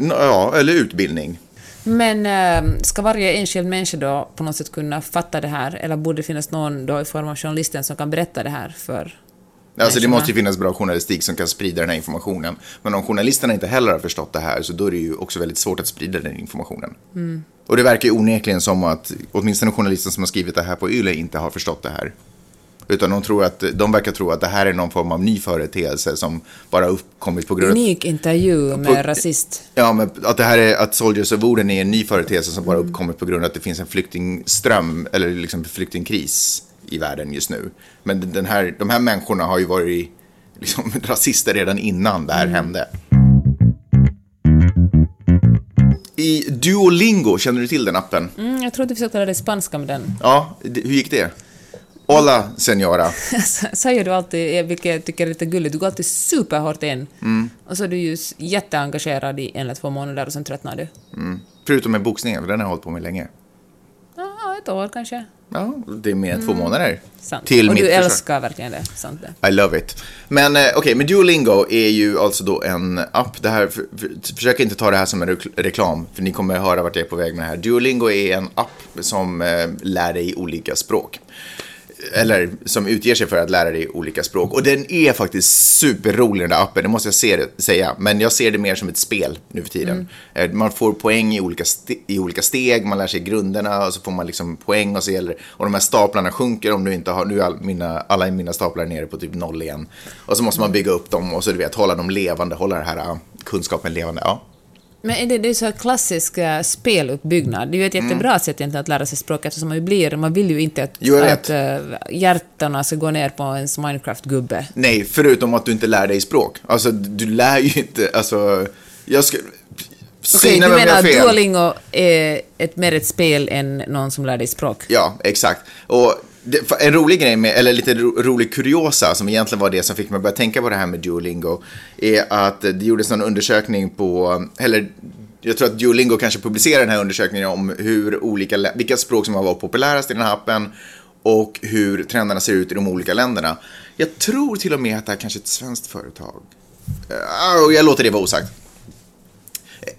Ja, eller utbildning. Men eh, ska varje enskild människa då på något sätt kunna fatta det här, eller borde det finnas någon då i form av journalisten som kan berätta det här för Alltså det måste ju finnas bra journalistik som kan sprida den här informationen. Men om journalisterna inte heller har förstått det här så då är det ju också väldigt svårt att sprida den informationen. Och det verkar ju onekligen som att åtminstone journalisten som har skrivit det här på YLE inte har förstått det här. Utan de, tror att, de verkar tro att det här är någon form av ny företeelse som bara uppkommit på grund av... unik intervju med På- rasist. Ja, men att det här är att Soldiers of Odin är en ny företeelse som bara uppkommit på grund av att det finns en flyktingström eller liksom flyktingkris i världen just nu. Men den här, de här människorna har ju varit liksom, <laughs> rasister redan innan det här hände. I Duolingo, känner du till den appen? Mm, jag trodde vi försökte lära dig spanska med den. Ja, hur gick det? Hola, senora. <laughs> Säger du alltid, eh, vilket jag tycker är lite gulligt, du går alltid superhårt in. Mm. Och så är du ju jätteengagerad i en eller två månader och sen tröttnar du. Förutom med boxningen, för den har jag hållit på med länge. Ja, ett år kanske. Ja, det är mer än två månader. Sant. Till och mitt du försvar. älskar verkligen det. Sant det. I love it. Men eh, okej, men Duolingo är ju alltså då en app. Det här, för, för, försök inte ta det här som en rekl- reklam, för ni kommer höra vart jag är på väg med det här. Duolingo är en app som eh, lär dig olika språk. Eller som utger sig för att lära dig olika språk. Och den är faktiskt superrolig den där appen, det måste jag se, säga. Men jag ser det mer som ett spel nu för tiden. Eh, Man får poäng i olika, i olika steg, man lär sig grunderna och så får man liksom poäng och så gäller Och de här staplarna sjunker om du inte har, nu är all, mina, alla mina staplar nere på typ noll igen. Och så måste man bygga upp dem och så du vet, hålla dem levande, hålla den här äh, kunskapen levande. Ja. Men det, det är så här klassisk eh, speluppbyggnad. Det är ju ett jättebra sätt egentligen att lära sig språk eftersom man ju blir, man vill ju inte att, Jo, att hjärtarna ska gå ner på ens Minecraft-gubbe. Nej, förutom att du inte lär dig språk. Alltså, du lär ju inte, alltså, jag ska... Okej, Säg du menar att. Duolingo är ett, mer ett spel än någon som lär dig språk? Ja, exakt. Och det, en rolig grej, med, eller lite ro, rolig kuriosa, som egentligen var det som fick mig att börja tänka på det här med Duolingo, är att det gjordes en undersökning på, eller jag tror att Duolingo kanske publicerade den här undersökningen om hur olika, vilka språk som har varit populärast i den här appen och hur trenderna ser ut i de olika länderna. Jag tror till och med att det här kanske är ett svenskt företag. Jag låter det vara osagt.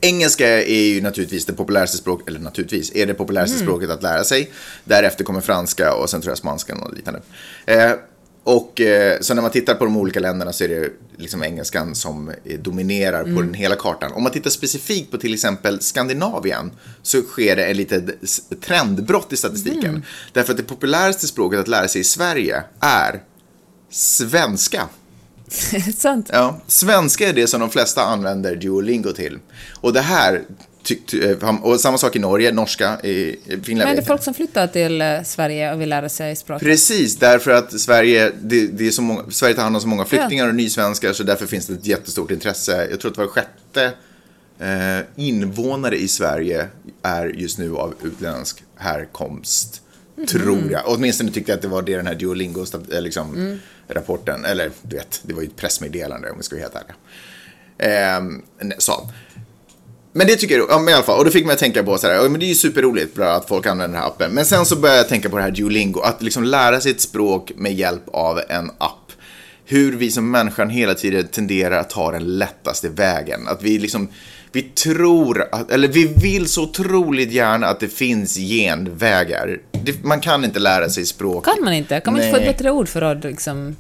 Engelska är ju naturligtvis det populäraste språket, eller naturligtvis, är det populäraste språket att lära sig. Därefter kommer franska och sen tror jag spanskan och liknande. Eh, och eh, så när man tittar på de olika länderna så är det liksom engelskan som eh, dominerar på den hela kartan. Om man tittar specifikt på till exempel Skandinavien så sker det en litet trendbrott i statistiken. Därför att det populäraste språket att lära sig i Sverige är svenska. <laughs> Sant? Ja, svenska är det som de flesta använder Duolingo till. Och det här, eh, och samma sak i Norge, norska, i Finland. Men är det folk som flyttar till eh, Sverige och vill lära sig språk? Precis, därför att Sverige, det, det är så många, Sverige tar hand om så många flyktingar och nysvenskar så därför finns det ett jättestort intresse. Jag tror att var sjätte eh, invånare i Sverige är just nu av utländsk härkomst. Tror jag. Åtminstone tyckte jag att det var det den här Duolingo eh, liksom, rapporten, eller du vet, det var ju ett pressmeddelande om vi ska vara helt ärliga. Eh, så. Men det tycker jag, ja, men i alla fall, och då fick mig att tänka på så här, ja, men det är ju superroligt bra att folk använder den här appen. Men sen så började jag tänka på det här Duolingo, att liksom lära sig ett språk med hjälp av en app. Hur vi som människan hela tiden tenderar att ta den lättaste vägen. Att vi liksom, vi tror, att, eller vi vill så otroligt gärna att det finns genvägar. Det, man kan inte lära sig språk. Kan man inte? Kan man inte få ett bättre ord för att liksom...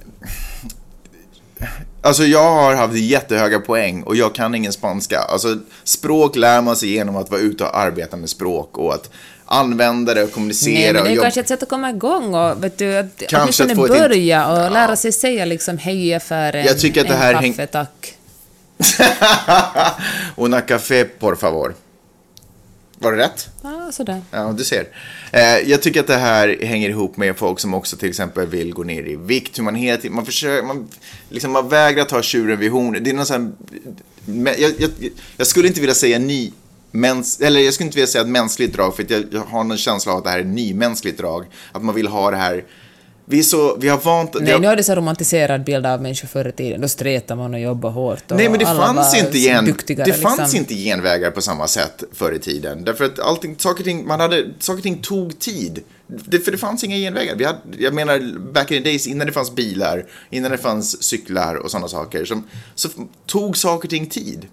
Alltså jag har haft jättehöga poäng och jag kan ingen spanska. Alltså språk lär man sig genom att vara ute och arbeta med språk och att använda det och kommunicera. Nej, men det är och kanske ett sätt att komma igång och vet du, att Kanske att få ett börja int- och lära sig säga liksom hej i affären, Jag tycker att det en här kaffe, häng- tack. <laughs> Una café por favor. Var det rätt? Ja, sådär. Ja, du ser. Eh, jag tycker att det här hänger ihop med folk som också till exempel vill gå ner i vikt. Hur man hela tiden, man försöker, man, liksom, man vägrar ta tjuren vid hornet. Det är någon sån här, jag, jag, jag skulle inte vilja säga ny, mäns, eller jag skulle inte vilja säga ett mänskligt drag, för att jag, jag har någon känsla av att det här är nymänskligt drag. Att man vill ha det här, vi så, vi har vant, Nej, har- nu är det så romantiserad bild av människor förr i tiden. Då stretade man och jobbade hårt och Nej, men det fanns, inte gen, duktigare. det fanns liksom. inte genvägar på samma sätt förr i tiden. Därför att allting, saker och ting, man hade, saker och ting tog tid. Det, för det fanns inga genvägar. Vi hade, jag menar, back in the days, innan det fanns bilar, innan det fanns cyklar och sådana saker, som, så tog saker och ting tid.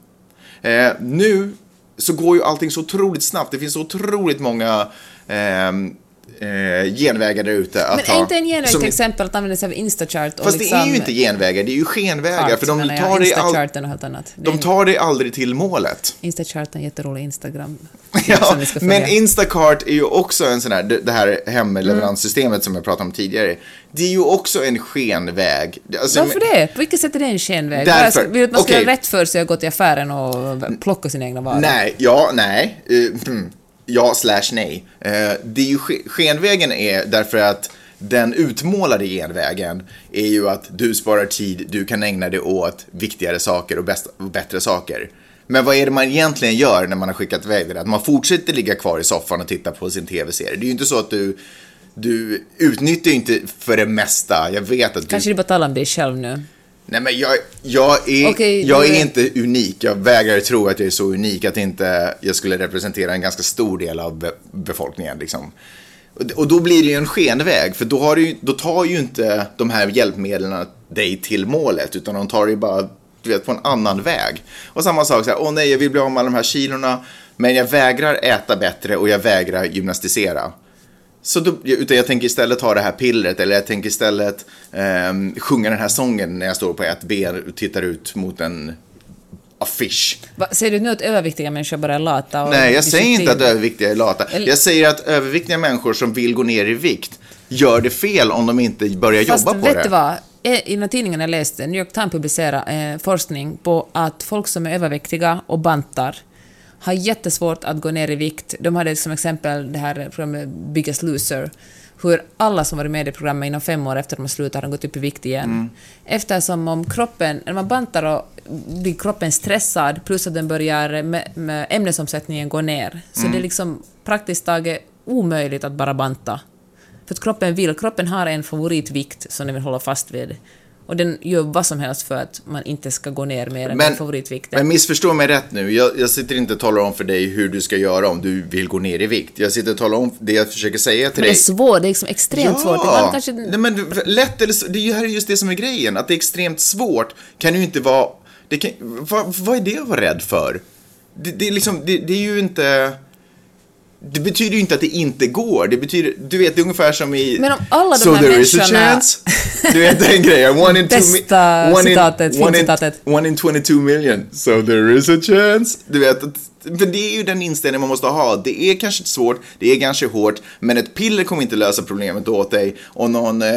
Eh, nu så går ju allting så otroligt snabbt. Det finns så otroligt många ehm, eh, genvägar där ute Men är inte en genväg till exempel att använda sig av Instachart och Fast liksom... det är ju inte genvägar, det är ju skenvägar. för de tar, dig all, de tar dig aldrig till målet. Instachart är en jätterolig Instagram. <laughs> Ja, men. Instacart är ju också en sån här, det här hemleveranssystemet som jag pratade om tidigare. Det är ju också en skenväg. Alltså, Varför det? På vilket sätt är det en skenväg? Därför- Vill att man ska okej. göra rätt för sig och gå till affären och plocka sina egna varor? Nej, ja, nej. Eh, hmm ja, slash nej. Eh, det är ju skenvägen är därför att den utmålade genvägen är ju att du sparar tid, du kan ägna dig åt viktigare saker och, bäst, och bättre saker. Men vad är det man egentligen gör när man har skickat iväg det? där? Att man fortsätter ligga kvar i soffan och titta på sin tv-serie. Det är ju inte så att du, du utnyttjar ju inte för det mesta. Jag vet att du... Kanske du bara talar om dig själv nu. Nej men jag, jag, är, Okej, jag är är- inte unik. Jag vägrar tro att jag är så unik att inte jag skulle representera en ganska stor del av be befolkningen. Liksom. Och, då blir det ju en skenväg, för då, har du, då tar ju inte de här hjälpmedlen dig till målet, utan de tar dig bara du vet, på en annan väg. Och samma sak, så här, åh nej, jag vill bli av med alla de här kilorna, men jag vägrar äta bättre och jag vägrar gymnastisera. Så då, utan jag tänker istället ta det här pillret eller jag tänker istället ehm, sjunga den här sången när jag står på ett ben och tittar ut mot en affisch. Va, säger du nu att överviktiga människor bara är lata? Och Nej, jag säger inte att överviktiga är lata. Eller- Jag säger att överviktiga människor som vill gå ner i vikt gör det fel om de inte börjar Fast jobba på vet det. du vad? Eh, I den här tidningen jag läste, New York Times publicerade eh, forskning på att folk som är överviktiga och bantar har jättesvårt att gå ner i vikt. De hade som exempel det här programmet Biggest Loser, hur alla som varit med i programmet inom fem år efter att de har slutat har gått upp i vikt igen. Mm. Eftersom om kroppen, när man bantar och blir kroppen stressad plus att den börjar med, med ämnesomsättningen gå ner, så Mm. det är liksom praktiskt taget omöjligt att bara banta. För att kroppen vill, kroppen har en favoritvikt som den vill hålla fast vid. Och den gör vad som helst för att man inte ska gå ner mer än den favoritvikten. men missförstå mig rätt nu. Jag, jag sitter inte och talar om för dig hur du ska göra om du vill gå ner i vikt. Jag sitter och talar om det jag försöker säga till Men det är dig. svårt, det är liksom extremt svårt. Ibland kanske... Nej, men lätt eller så, det här är just det som är grejen. Att det är extremt svårt kan ju inte vara... Det kan, vad, vad är det att vara rädd för? Det, det, är liksom, det, det är ju inte... Det betyder ju inte att det inte går. Det betyder, du vet, det är ungefär som i... Men om alla de so här there is a människorna- chance. Du vet den grejen. One in two... mi- Bästa one in- citatet, one in, filmcitatet. one in 22 million. So there is a chance. Du vet, att- för det är ju den inställning man måste ha. Det är kanske svårt, det är kanske hårt, men ett piller kommer inte lösa problemet åt dig och någon eh,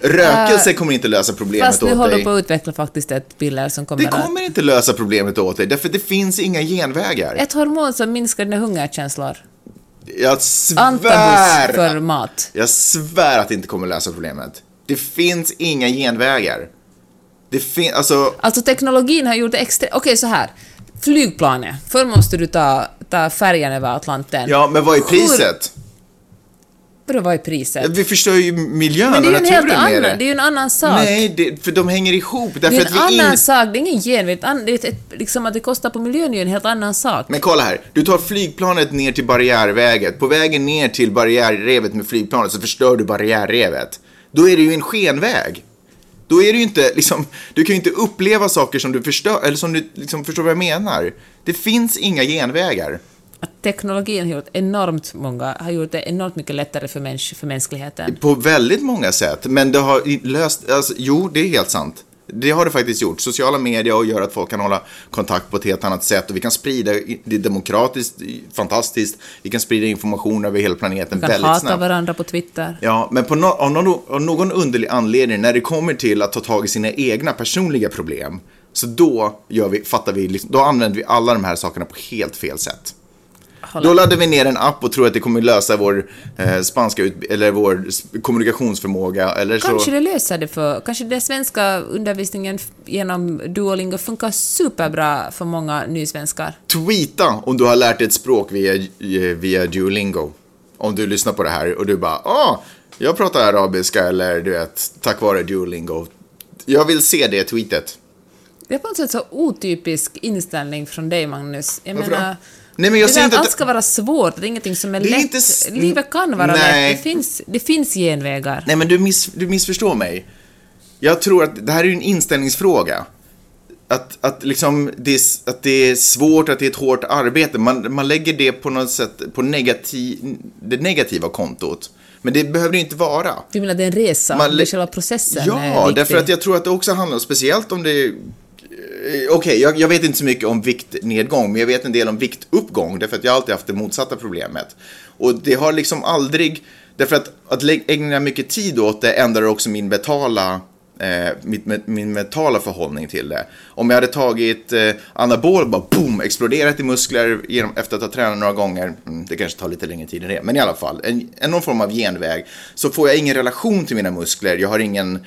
rökelse kommer inte lösa problemet Fast nu åt håller dig. på att utveckla faktiskt ett piller som kommer, Det kommer inte lösa problemet åt dig, därför det finns inga genvägar. att... Ett hormon som minskar dina hungerkänslor. Jag svär! Antabus för mat. Jag svär att det inte kommer lösa problemet. Det finns inga genvägar. Det finns, alltså... Alltså teknologin har gjort det extra... Okej, så här. Flygplanet. Förr måste du ta, ta färjan över Atlanten. Ja, men vad är Hur- priset? Vadå, vad är priset? Vi förstör ju miljön Men det är ju en helt annan, det. det är ju en annan sak. Nej, det, för de hänger ihop. Därför det är att en vi annan in... sak, det är ingen genväg. Det är ett, ett, liksom att det kostar på miljön är ju en helt annan sak. Men kolla här, du tar flygplanet ner till barriärväget. På vägen ner till barriärrevet med flygplanet så förstör du barriärrevet. Då är det ju en skenväg. Då är det ju inte, liksom, du kan ju inte uppleva saker som du förstör, eller som du liksom förstår vad jag menar. Det finns inga genvägar. Att teknologin har gjort enormt många, har gjort det enormt mycket lättare för, mäns, för mänskligheten. På väldigt många sätt, men det har löst, alltså, jo, det är helt sant. Det har det faktiskt gjort. Sociala medier och gör att folk kan hålla kontakt på ett helt annat sätt och vi kan sprida, det är demokratiskt, fantastiskt, vi kan sprida information över hela planeten Vi kan väldigt hata snabbt. varandra på Twitter. Ja, men på no av, någon, av någon underlig anledning, när det kommer till att ta tag i sina egna personliga problem, så då, gör vi, fattar vi, liksom, då använder vi alla de här sakerna på helt fel sätt. Då laddar vi ner en app och tror att det kommer lösa vår eh, spanska ut eller vår kommunikationsförmåga. Eller Kanske så. det löser det för... Kanske den svenska undervisningen genom Duolingo funkar superbra för många nysvenskar. Tweeta om du har lärt dig ett språk via, eh, via Duolingo. Om du lyssnar på det här och du bara, ah, jag pratar arabiska eller du vet, tack vare Duolingo. Jag vill se det tweetet. Det är på något sätt så otypisk inställning från dig, Magnus. Jag Varför då? Nej, men jag det där inte att allt ska vara svårt, det är ingenting som är Det är lätt. inte Livet kan vara Nej. lätt, det finns, det finns genvägar. Nej, men du, miss, du missförstår mig. Jag tror att det här är en inställningsfråga. Att, att, liksom det är, att det är svårt, att det är ett hårt arbete. Man, man lägger det på något sätt på negativ, det negativa kontot. Men det behöver det inte vara. Du menar det är en resa, Man det är själva processen är Ja, viktig. därför att jag tror att det också handlar, speciellt om det Okej, Okej, jag, jag vet inte så mycket om viktnedgång, men jag vet en del om viktuppgång, därför att jag alltid haft det motsatta problemet. Och det har liksom aldrig, därför att att ägna mycket tid åt det ändrar också min betala, eh, mitt, min mentala förhållning till det. Om jag hade tagit eh, anabol, bara boom, exploderat i muskler genom, efter att ha tränat några gånger, mm, det kanske tar lite längre tid än det, men i alla fall, en, en någon form av genväg, så får jag ingen relation till mina muskler, jag har ingen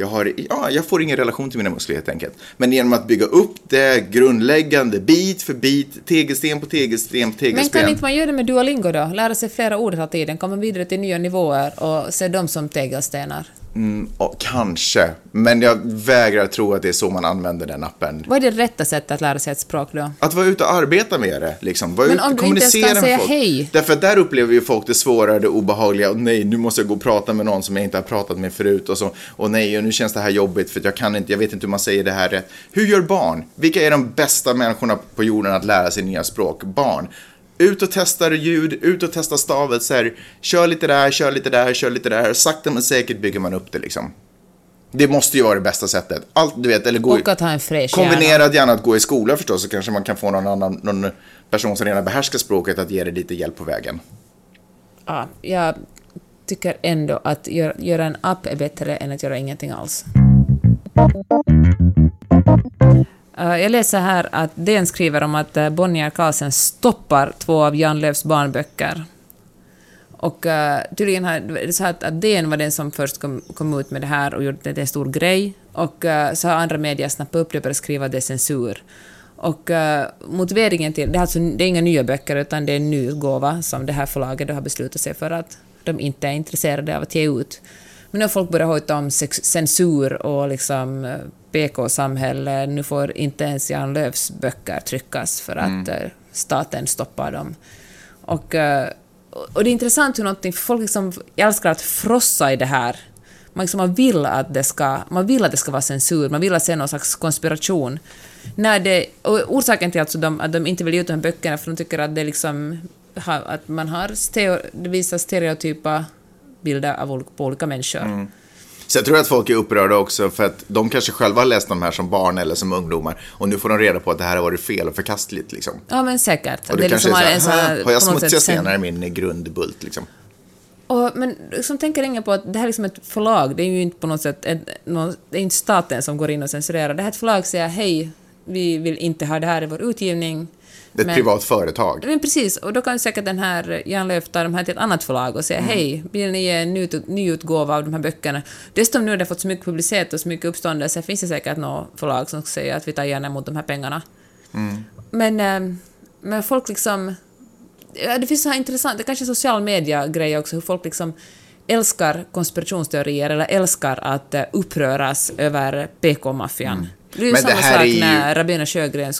jag, har, ja, jag får ingen relation till mina muskler helt enkelt. Men genom att bygga upp det grundläggande, bit för bit, tegelsten på tegelsten på Men tegelsten. kan inte man göra det med Duolingo då? Lära sig flera ord hela tiden, komma vidare till nya nivåer och se dem som tegelstenar. Mm, ja, kanske, men jag vägrar tro att det är så man använder den appen. Vad är det rätta sättet att lära sig ett språk då? Att vara ute och arbeta med det, liksom. Vara Men ute om du inte ens kan säga folk. hej? Därför att där upplever ju folk det svåra, det obehagliga. Och nej, nu måste jag gå och prata med någon som jag inte har pratat med förut. Och, så, och nej, och nu känns det här jobbigt för att jag kan inte, jag vet inte hur man säger det här rätt. Hur gör barn? Vilka är de bästa människorna på jorden att lära sig nya språk? Barn. Ut och testa ljud, ut och testa stavelser. Kör lite där, kör lite där, kör lite där. Sakta men säkert bygger man upp det liksom. Det måste ju vara det bästa sättet. Allt, du vet, eller gå Och att ha en fräsch. Kombinerat gärna att gå i skola förstås, så kanske man kan få någon annan någon person som redan behärskar språket att ge dig lite hjälp på vägen. Ja, jag tycker ändå att göra, göra en app är bättre än att göra ingenting alls. Eh, jag läser här att DN skriver om att eh, Bonnier Carlsen stoppar två av Jan Lööfs barnböcker. Och uh, tydligen har det är så här att, att DN var den som först kom, kom ut med det här och gjorde det till en stor grej. Och uh, så har andra medier snappat upp det och börjat skriva att det är censur. Och uh, motiveringen till... Det är, alltså, det är inga nya böcker, utan det är en ny gåva som det här förlaget har beslutat sig för att de inte är intresserade av att ge ut. Men nu har folk börjat hojta om censur och liksom eh, PK-samhälle. Nu får inte ens Jan Lööfs böcker tryckas för att eh, staten stoppar dem. Och, eh, och det är intressant hur någonting, folk liksom älskar att frossa i det här. Man, liksom, man, vill att det ska, man vill att det ska vara censur, man vill att se någon slags konspiration. När det, och orsaken till alltså de, att de inte vill ge ut de här böckerna för de tycker att det liksom att man har stereo, det visar stereotypa bilder av på olika människor. Så jag tror att folk är upprörda också för att de kanske själva har läst de här som barn eller som ungdomar och nu får de reda på att det här har varit fel och förkastligt liksom. Ja, men säkert. Och Det det kanske liksom är så här, "Hä, har jag smutsiga sen- stenar i min grundbult liksom? Och, men liksom tänker ingen på att det här är liksom ett förlag, det är ju inte på något sätt, ett, någon, det är inte staten som går in och censurerar. Det här är ett förlag säger hej, vi vill inte ha det här i vår utgivning. Det är ett Men- privat företag. Men precis, och då kan säkert den här Jan Lööf ta de här till ett annat förlag och säga hej, vill ni ge en ny, nyutgåva av de här böckerna? Dessutom nu har det fått så mycket publicitet och så mycket uppståndelse finns det säkert något förlag som säger att vi tar gärna emot de här pengarna. Men, eh, men folk liksom... det finns så här intressant, det kanske är social media-grejer också, hur folk liksom älskar konspirationsteorier eller älskar att uh, uppröras över PK-maffian. Mm. Det är ju Men samma sak ju- när Rabén och Sjögren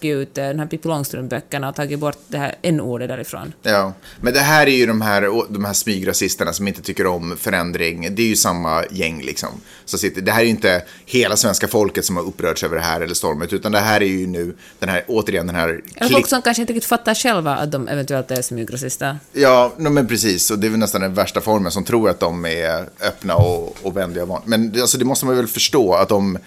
ge ut eh, den här Pippi Långstrump-böckerna och tagit bort det här n-ordet därifrån. Ja, men det här är ju de här, de här smygrasisterna som inte tycker om förändring. Det är ju samma gäng liksom. Så sitter, det här är ju inte hela svenska folket som har upprörts över det här eller stormet, utan det här är ju nu den här, återigen den här klick... folk som kanske inte riktigt fattar själva att de eventuellt är smygrasister. Ja, no, men precis. Och det är väl nästan den värsta formen som tror att de är öppna och, och vänliga. och van- Men alltså, det måste man väl förstå att om,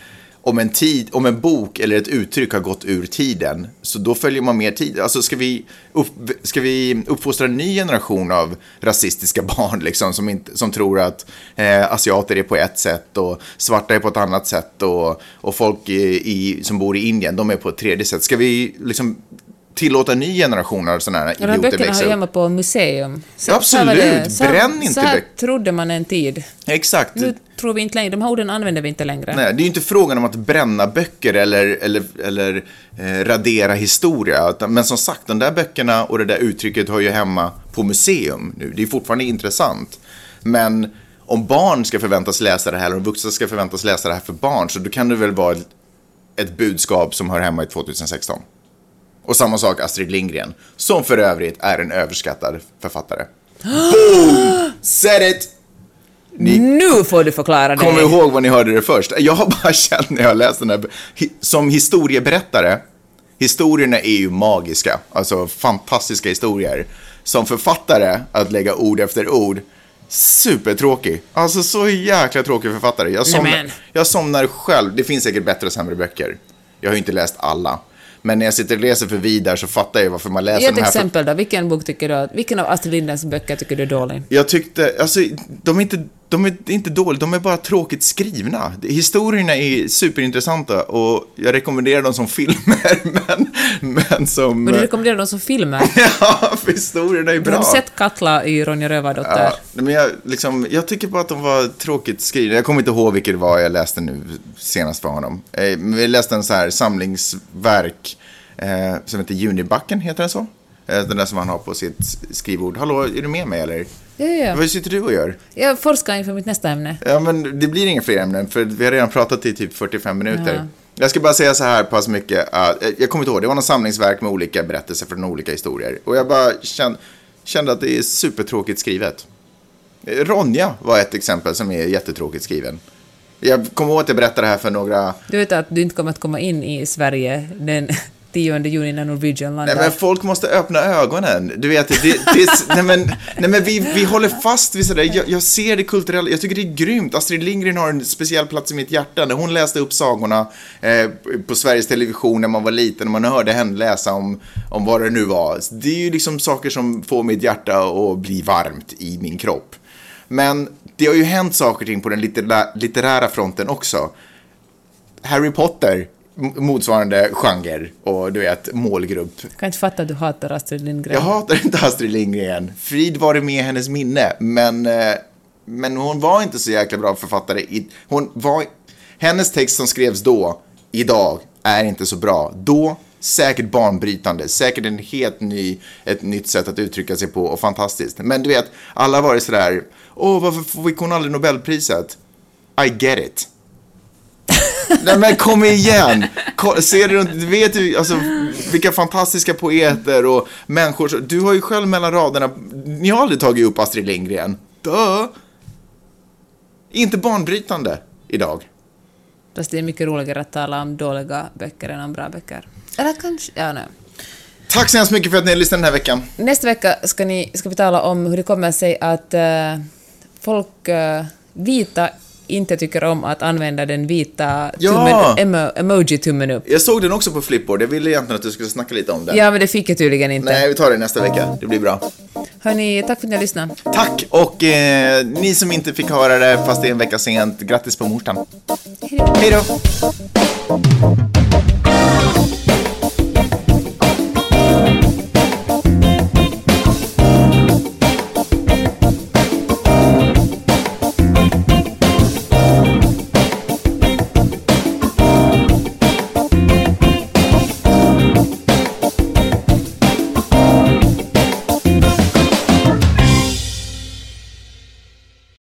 om, en tid, om en bok eller ett uttryck har gått ur tiden, så då följer man med tiden. Alltså ska vi, upp, ska vi uppfostra en ny generation av rasistiska <laughs> barn liksom, som, inte, som tror att eh, asiater är på ett sätt och svarta är på ett annat sätt och, och folk i, i, som bor i Indien, de är på ett tredje sätt. Ska vi liksom tillåta en ny generation av sådana här Och idioter böckerna växa hör upp? hemma på museum. Så, Absolut, så här bränn inte Så här böcker. trodde man en tid. Exakt. Nu tror vi inte längre, de här orden använder vi inte längre. Nej, det är ju inte frågan om att bränna böcker eller, eller, eller eh, radera historia. Men som sagt, de där böckerna och det där uttrycket hör ju hemma på museum nu. Det är fortfarande intressant. Men om barn ska förväntas läsa det här, eller om vuxna ska förväntas läsa det här för barn, så då kan det väl vara ett budskap som hör hemma i 2016. Och samma sak Astrid Lindgren, som för övrigt är en överskattad författare. Boom! Said it! Ni Nu får du förklara det. Kom ihåg vad ni hörde det först. Jag har bara <laughs> känt när jag läst den här, som historieberättare, historierna är ju magiska, alltså fantastiska historier. Som författare, att lägga ord efter ord, supertråkig. Alltså så jäkla tråkig författare. Jag somnar, jag somnar själv, det finns säkert bättre och sämre böcker. Jag har ju inte läst alla. Men när jag sitter och läser för vidare så fattar jag varför man läser Ge ett de här. exempel då. Vilken bok tycker du vilken av Astrid Lindgrens böcker tycker du är dålig? Jag tyckte, alltså, de är inte, de är inte dåliga, de är bara tråkigt skrivna. Historierna är superintressanta och jag rekommenderar dem som filmer, <laughs> men, men som... Men du rekommenderar dem som filmer. <laughs> Ja, för historierna är Har bra. du sett Katla i Ronja Rövardotter? Ja, men jag, liksom, jag tycker bara att de var tråkigt skrivna. Jag kommer inte ihåg vilket det var jag läste nu senast för honom. Eh, men vi läste en så här samlingsverk eh, som heter Junibacken, heter den så? Eh, den där som han har på sitt skrivbord. Hallå, är du med mig eller? Ja, ja. Vad sitter du och gör? Jag forskar inför mitt nästa ämne. Ja, men det blir inga fler ämnen, för vi har redan pratat i typ 45 minuter. Ja. Jag ska bara säga så här pass mycket. eh, jag kommer inte ihåg, det var någon samlingsverk med olika berättelser från olika historier. Och jag bara kände, kände att det är supertråkigt skrivet. Eh, Ronja var ett exempel som är jättetråkigt skriven. Jag kommer ihåg att jag berättade det här för några... Du vet att du inte kommer att komma in i Sverige den 10 juni när Norwegian landar. Nej, men folk måste öppna ögonen. Du vet, det, det, det, nej, men, nej, men vi, vi håller fast vid sådär. Jag, jag ser det kulturella, jag tycker det är grymt. Astrid Lindgren har en speciell plats i mitt hjärta. När hon läste upp sagorna eh, på Sveriges Television när man var liten och man hörde henne läsa om, om vad det nu var. Det är ju liksom saker som får mitt hjärta att bli varmt i min kropp. Men det har ju hänt saker och ting på den litterära fronten också. Harry Potter, motsvarande genre och du vet målgrupp. Jag kan inte fatta att du hatar Astrid Lindgren. Jag hatar inte Astrid Lindgren. Frid var det med hennes minne. Men, eh, men hon var inte så jäkla bra författare. Hon var, hennes text som skrevs då, idag, är inte så bra. Då, säkert banbrytande. Säkert en helt ny, ett nytt sätt att uttrycka sig på och fantastiskt. Men du vet, alla har varit sådär, åh, varför fick hon aldrig Nobelpriset? I get it. Nej men kom igen! Ser du, du vet ju alltså, vilka fantastiska poeter och människor. Du har ju själv mellan raderna, ni har aldrig tagit upp Astrid Lindgren. Duh. Inte banbrytande idag. Fast det är mycket roligare att tala om dåliga böcker än om bra böcker. Eller kanske... Ja, nej. Tack så hemskt mycket för att ni har lyssnat den här veckan. Nästa vecka ska, ni, ska vi tala om hur det kommer sig att eh, folk, eh, vita, inte tycker om att använda den vita Ja! emo, emoji-tummen upp. Jag såg den också på Flipboard, jag ville egentligen att du skulle snacka lite om den. Ja, men det fick jag tydligen inte. Nej, vi tar det nästa vecka, det blir bra. Hörni, tack för att ni har lyssnat. Tack! Och eh, ni som inte fick höra det fast det är en vecka sent, grattis på morsdagen. Hej då!